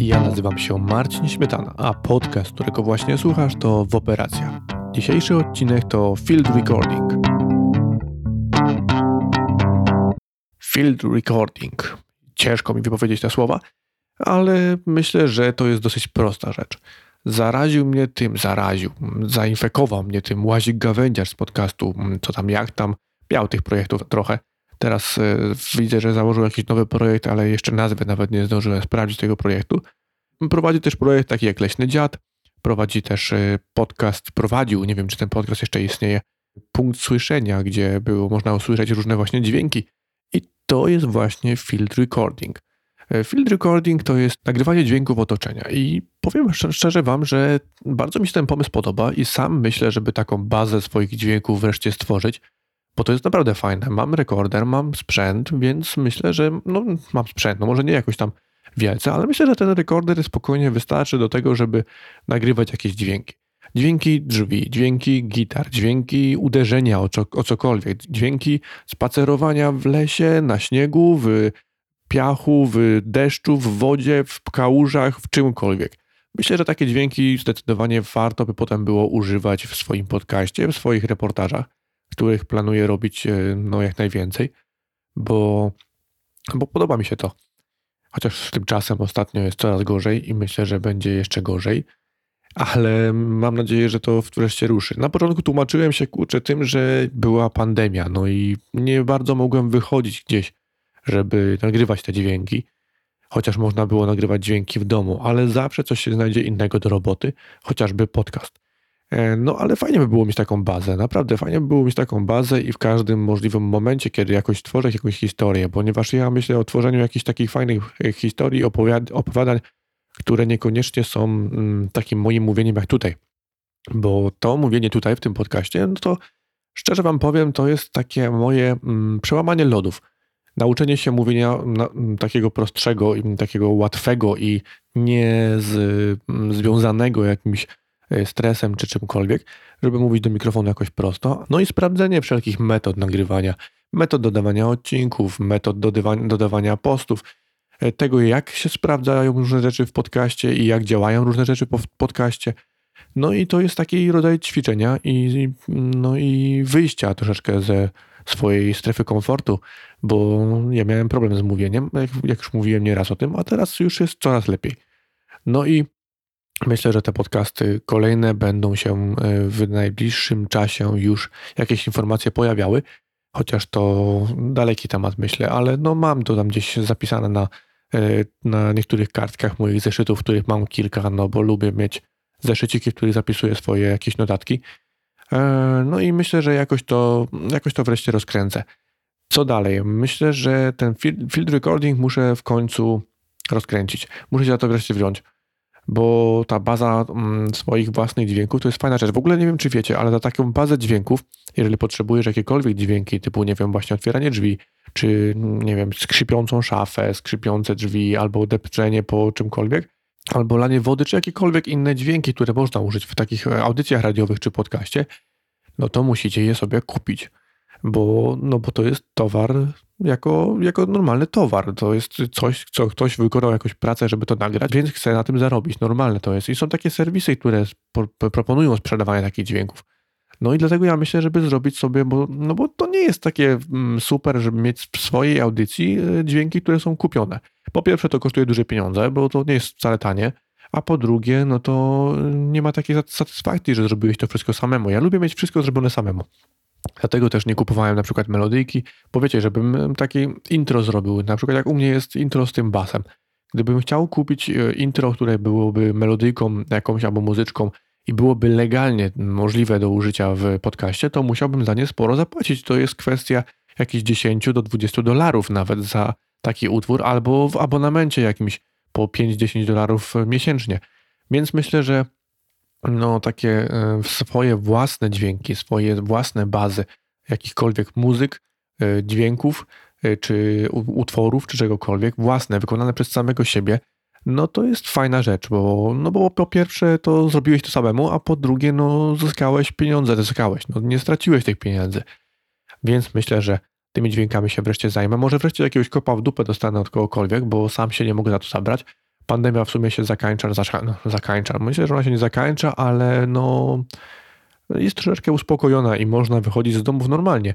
Ja nazywam się Marcin Śmietana, a podcast, którego właśnie słuchasz, to W Operacja. Dzisiejszy odcinek to Field Recording. Field Recording. Ciężko mi wypowiedzieć te słowa, ale myślę, że to jest dosyć prosta rzecz. Zaraził mnie tym, zaraził, zainfekował mnie tym łazik gawędziarz z podcastu, co tam, jak tam, miał tych projektów trochę. Teraz y, widzę, że założył jakiś nowy projekt, ale jeszcze nazwy nawet nie zdążyłem sprawdzić tego projektu. Prowadzi też projekt taki jak Leśny Dziad, prowadzi też y, podcast, prowadził, nie wiem czy ten podcast jeszcze istnieje, punkt słyszenia, gdzie było można usłyszeć różne właśnie dźwięki. I to jest właśnie field recording. E, field recording to jest nagrywanie dźwięków otoczenia i powiem szczerze wam, że bardzo mi się ten pomysł podoba i sam myślę, żeby taką bazę swoich dźwięków wreszcie stworzyć, bo to jest naprawdę fajne. Mam rekorder, mam sprzęt, więc myślę, że no, mam sprzęt, no może nie jakoś tam wielce, ale myślę, że ten rekorder spokojnie wystarczy do tego, żeby nagrywać jakieś dźwięki. Dźwięki drzwi, dźwięki gitar, dźwięki uderzenia o, co, o cokolwiek, dźwięki spacerowania w lesie, na śniegu, w piachu, w deszczu, w wodzie, w kałużach, w czymkolwiek. Myślę, że takie dźwięki zdecydowanie warto by potem było używać w swoim podcaście, w swoich reportażach, których planuję robić e, no, jak najwięcej, bo, bo podoba mi się to. Chociaż tymczasem ostatnio jest coraz gorzej i myślę, że będzie jeszcze gorzej, ale mam nadzieję, że to wreszcie ruszy. Na początku tłumaczyłem się kurczę tym, że była pandemia, no i nie bardzo mogłem wychodzić gdzieś żeby nagrywać te dźwięki, chociaż można było nagrywać dźwięki w domu, ale zawsze coś się znajdzie innego do roboty, chociażby podcast. E, no ale fajnie by było mieć taką bazę, naprawdę fajnie by było mieć taką bazę i w każdym możliwym momencie, kiedy jakoś tworzę jakąś historię, ponieważ ja myślę o tworzeniu jakichś takich fajnych e, historii, opowiadań, które niekoniecznie są mm, takim moim mówieniem jak tutaj. Bo to mówienie tutaj w tym podcaście, no to szczerze wam powiem, to jest takie moje mm, przełamanie lodów nauczenie się mówienia takiego prostszego takiego łatwego i nie z, związanego jakimś stresem czy czymkolwiek, żeby mówić do mikrofonu jakoś prosto. No i sprawdzenie wszelkich metod nagrywania, metod dodawania odcinków, metod dodawania, dodawania postów, e, tego jak się sprawdzają różne rzeczy w podcaście i jak działają różne rzeczy w podcaście. No i to jest taki rodzaj ćwiczenia i, no i wyjścia troszeczkę ze swojej strefy komfortu, bo ja miałem problem z mówieniem, jak, jak już mówiłem nieraz o tym, a teraz już jest coraz lepiej. No i myślę, że te podcasty kolejne będą się e, w najbliższym czasie już jakieś informacje pojawiały, chociaż to daleki temat myślę, ale no mam to tam gdzieś zapisane na, e, na niektórych kartkach moich zeszytów, których mam kilka, no bo lubię mieć zeszyciki, w których zapisuję swoje jakieś notatki. E, no i myślę, że jakoś to, jakoś to wreszcie rozkręcę. Co dalej? Myślę, że ten field recording muszę w końcu rozkręcić. Muszę się za to wreszcie wziąć, bo ta baza mm, swoich własnych dźwięków to jest fajna rzecz. W ogóle nie wiem, czy wiecie, ale za taką bazę dźwięków, jeżeli potrzebujesz jakiekolwiek dźwięki, typu, nie wiem, właśnie otwieranie drzwi, czy, nie wiem, skrzypiącą szafę, skrzypiące drzwi, albo depczenie po czymkolwiek, albo lanie wody, czy jakiekolwiek inne dźwięki, które można użyć w takich audycjach radiowych czy podcaście, no to musicie je sobie kupić. Bo, no bo to jest towar jako, jako normalny towar. To jest coś, co ktoś wykonał jakąś pracę, żeby to nagrać, więc chce na tym zarobić. Normalne to jest. I są takie serwisy, które proponują sprzedawanie takich dźwięków. No i dlatego ja myślę, żeby zrobić sobie, bo, no bo to nie jest takie mm, super, żeby mieć w swojej audycji e, dźwięki, które są kupione. Po pierwsze, to kosztuje duże pieniądze, bo to nie jest wcale tanie, a po drugie, no to nie ma takiej satysfakcji, że zrobiłeś to wszystko samemu. Ja lubię mieć wszystko zrobione samemu. Dlatego też nie kupowałem na przykład melodyjki, bo wiecie, żebym taki intro zrobił, na przykład jak u mnie jest intro z tym basem. Gdybym chciał kupić e, intro, które byłoby melodyjką jakąś albo muzyczką i byłoby legalnie możliwe do użycia w podcaście, to musiałbym za nie sporo zapłacić. To jest kwestia jakichś 10 do 20 dolarów nawet za taki utwór, albo w abonamencie jakimś po 5-10 dolarów miesięcznie. Więc myślę, że no, takie e, swoje własne dźwięki, swoje własne bazy jakichkolwiek muzyk, e, dźwięków, e, czy utworów, czy czegokolwiek, własne, wykonane przez samego siebie, no to jest fajna rzecz, bo, no bo po pierwsze to zrobiłeś to samemu, a po drugie no zyskałeś pieniądze, zyskałeś, no nie straciłeś tych pieniędzy. Więc myślę, że tymi dźwiękami się wreszcie zajmę. Może wreszcie jakiegoś kopa w dupę dostanę od kogokolwiek, bo sam się nie mogę za to zabrać, pandemia w sumie się zakańcza, no, zakańcza. Myślę, że ona się nie zakańcza, ale no jest troszeczkę uspokojona i można wychodzić z domów normalnie.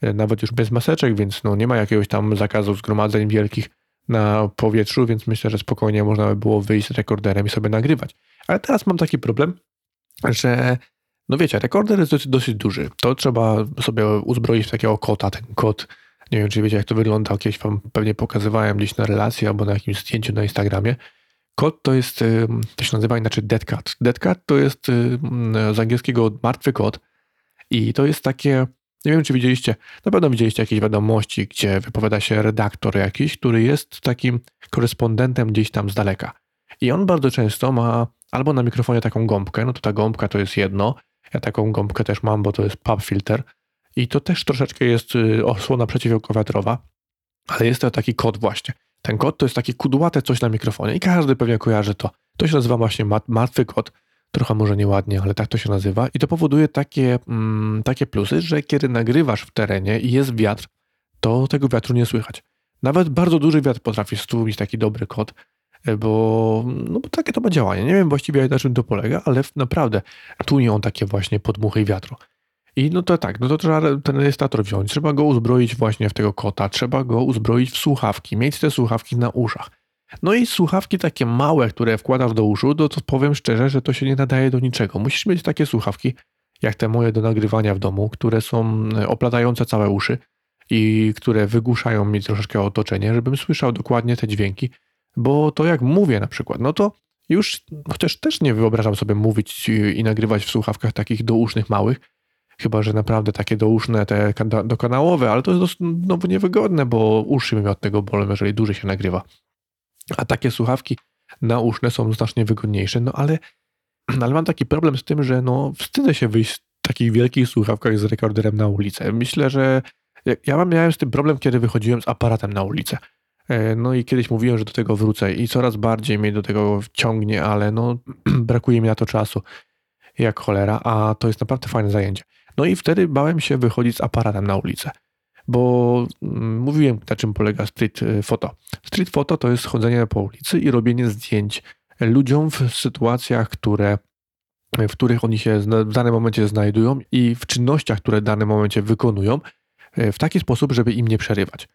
E, nawet już bez maseczek, więc no nie ma jakiegoś tam zakazu zgromadzeń wielkich na powietrzu, więc myślę, że spokojnie można by było wyjść z rekorderem i sobie nagrywać. Ale teraz mam taki problem, że no wiecie, rekorder jest dosyć, dosyć duży. To trzeba sobie uzbroić w takiego kota. Ten kot, nie wiem czy wiecie jak to wygląda, kiedyś wam pewnie pokazywałem gdzieś na relacji albo na jakimś zdjęciu na Instagramie. Kot to jest, to się nazywa inaczej dead cat. Dead cat to jest z angielskiego martwy kot i to jest takie, nie wiem czy widzieliście, na pewno widzieliście jakieś wiadomości, gdzie wypowiada się redaktor jakiś, który jest takim korespondentem gdzieś tam z daleka. I on bardzo często ma albo na mikrofonie taką gąbkę, no to ta gąbka to jest jedno, ja taką gąbkę też mam, bo to jest pub filter i to też troszeczkę jest y, osłona przeciwwiatrowa, ale jest to taki kod właśnie. Ten kod to jest takie kudłate coś na mikrofonie i każdy pewnie kojarzy to. To się nazywa właśnie martwy kod. Trochę może nieładnie, ale tak to się nazywa. I to powoduje takie, mm, takie plusy, że kiedy nagrywasz w terenie i jest wiatr, to tego wiatru nie słychać. Nawet bardzo duży wiatr potrafi stłumić taki dobry kod, e, bo, no bo takie to ma działanie. Nie wiem właściwie na czym to polega, ale naprawdę tłunie on takie właśnie podmuchy wiatru. I no to tak, no to trzeba ten rejestrator wziąć, trzeba go uzbroić właśnie w tego kota, trzeba go uzbroić w słuchawki, mieć te słuchawki na uszach. No i słuchawki takie małe, które wkładasz do uszu, to, to powiem szczerze, że to się nie nadaje do niczego. Musisz mieć takie słuchawki, jak te moje do nagrywania w domu, które są e, oplatające całe uszy i które wygłuszają mi troszeczkę otoczenie, żebym słyszał dokładnie te dźwięki, bo to jak mówię na przykład, no to już, chociaż też nie wyobrażam sobie mówić i nagrywać w słuchawkach takich dousznych małych, Chyba, że naprawdę takie douszne, te dokanałowe, ale to jest dosyć no, niewygodne, bo uszy mi od tego bolą, jeżeli duży się nagrywa. A takie słuchawki nauszne są znacznie wygodniejsze, no ale, ale mam taki problem z tym, że no wstydzę się wyjść w takich wielkich słuchawkach z rekorderem na ulicę. Myślę, że ja miałem z tym problem, kiedy wychodziłem z aparatem na ulicę. E, no i kiedyś mówiłem, że do tego wrócę i coraz bardziej mnie do tego ciągnie, ale no brakuje mi na to czasu jak cholera, a to jest naprawdę fajne zajęcie. No i wtedy bałem się wychodzić z aparatem na ulicę, bo mm, mówiłem, na czym polega street y, photo. Street photo to jest chodzenie po ulicy i robienie zdjęć ludziom w sytuacjach, które w których oni się w danym momencie znajdują i w czynnościach, które w danym momencie wykonują, y, w taki sposób, żeby im nie przerywać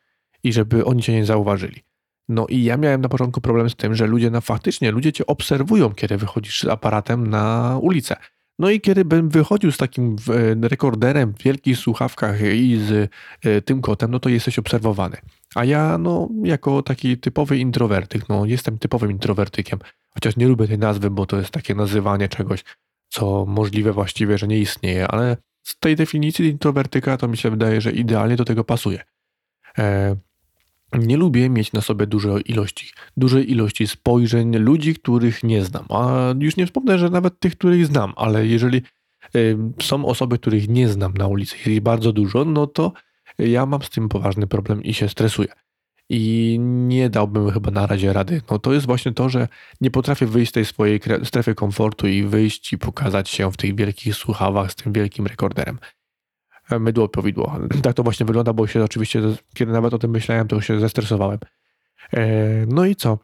i żeby oni cię nie zauważyli. No i ja miałem na początku problem z tym, że ludzie na faktycznie, ludzie cię obserwują, kiedy wychodzisz z aparatem na ulicę. No i kiedy bym wychodził z takim e, rekorderem w wielkich słuchawkach i z e, tym kotem, no to jesteś obserwowany. A ja, no, jako taki typowy introwertyk, no, jestem typowym introwertykiem, chociaż nie lubię tej nazwy, bo to jest takie nazywanie czegoś, co możliwe właściwie, że nie istnieje, ale z tej definicji introwertyka to mi się wydaje, że idealnie do tego pasuje. Nie lubię mieć na sobie dużej ilości, dużej ilości spojrzeń ludzi, których nie znam. A już nie wspomnę, że nawet tych, których znam, ale jeżeli y, są osoby, których nie znam na ulicy, jest bardzo dużo, no to ja mam z tym poważny problem i się stresuję. I nie dałbym chyba na razie rady. No to jest właśnie to, że nie potrafię wyjść z tej swojej strefy komfortu i wyjść i pokazać się w tych wielkich słuchawach z tym wielkim rekorderem mydło powidło. Tak to właśnie wygląda, bo się oczywiście, kiedy nawet o tym myślałem, to się zestresowałem. E, no i co?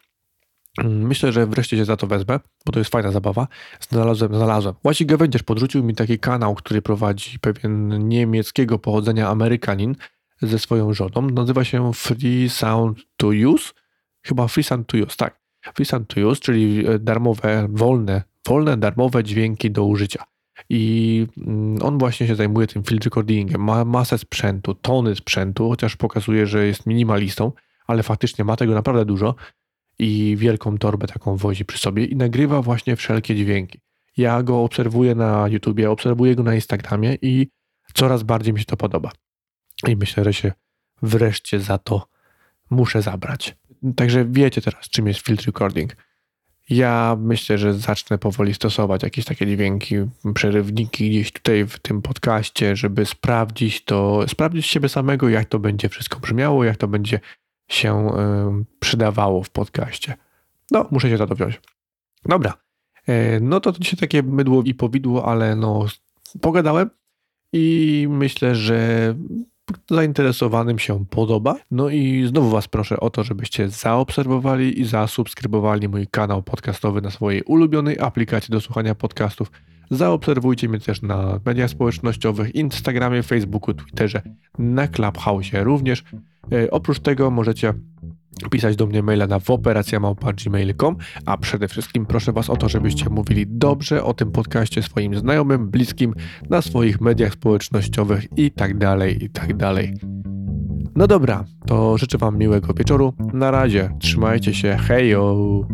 Myślę, że wreszcie się za to wezmę, bo to jest fajna zabawa. Znalazłem, znalazłem. Łasi Gawędzierz podrzucił mi taki kanał, który prowadzi pewien niemieckiego pochodzenia Amerykanin ze swoją żoną. Nazywa się Free Sound to Use. Chyba Free Sound to Use, tak. Free Sound to Use, czyli darmowe, wolne, wolne, darmowe dźwięki do użycia. I mm, on właśnie się zajmuje tym field recordingiem. Ma masę sprzętu, tony sprzętu, chociaż pokazuje, że jest minimalistą, ale faktycznie ma tego naprawdę dużo i wielką torbę taką wozi przy sobie i nagrywa właśnie wszelkie dźwięki. Ja go obserwuję na YouTubie, obserwuję go na Instagramie i coraz bardziej mi się to podoba. I myślę, że się wreszcie za to muszę zabrać. Także wiecie teraz, czym jest field recording. Ja myślę, że zacznę powoli stosować jakieś takie dźwięki, przerywniki gdzieś tutaj w tym podcaście, żeby sprawdzić to, sprawdzić siebie samego, jak to będzie wszystko brzmiało, jak to będzie się y, przydawało w podcaście. No, muszę się za to wziąć. Dobra. E, no to dzisiaj takie mydło i powidło, ale no pogadałem i myślę, że zainteresowanym się podoba. No i znowu Was proszę o to, żebyście zaobserwowali i zasubskrybowali mój kanał podcastowy na swojej ulubionej aplikacji do słuchania podcastów. Zaobserwujcie mnie też na mediach społecznościowych, Instagramie, Facebooku, Twitterze, na Clubhouse również. E, oprócz tego możecie pisać do mnie maila na woperacja.gmail.com, a przede wszystkim proszę Was o to, żebyście mówili dobrze o tym podcaście swoim znajomym, bliskim, na swoich mediach społecznościowych i tak dalej, i tak dalej. No dobra, to życzę Wam miłego wieczoru. Na razie, trzymajcie się, hejo!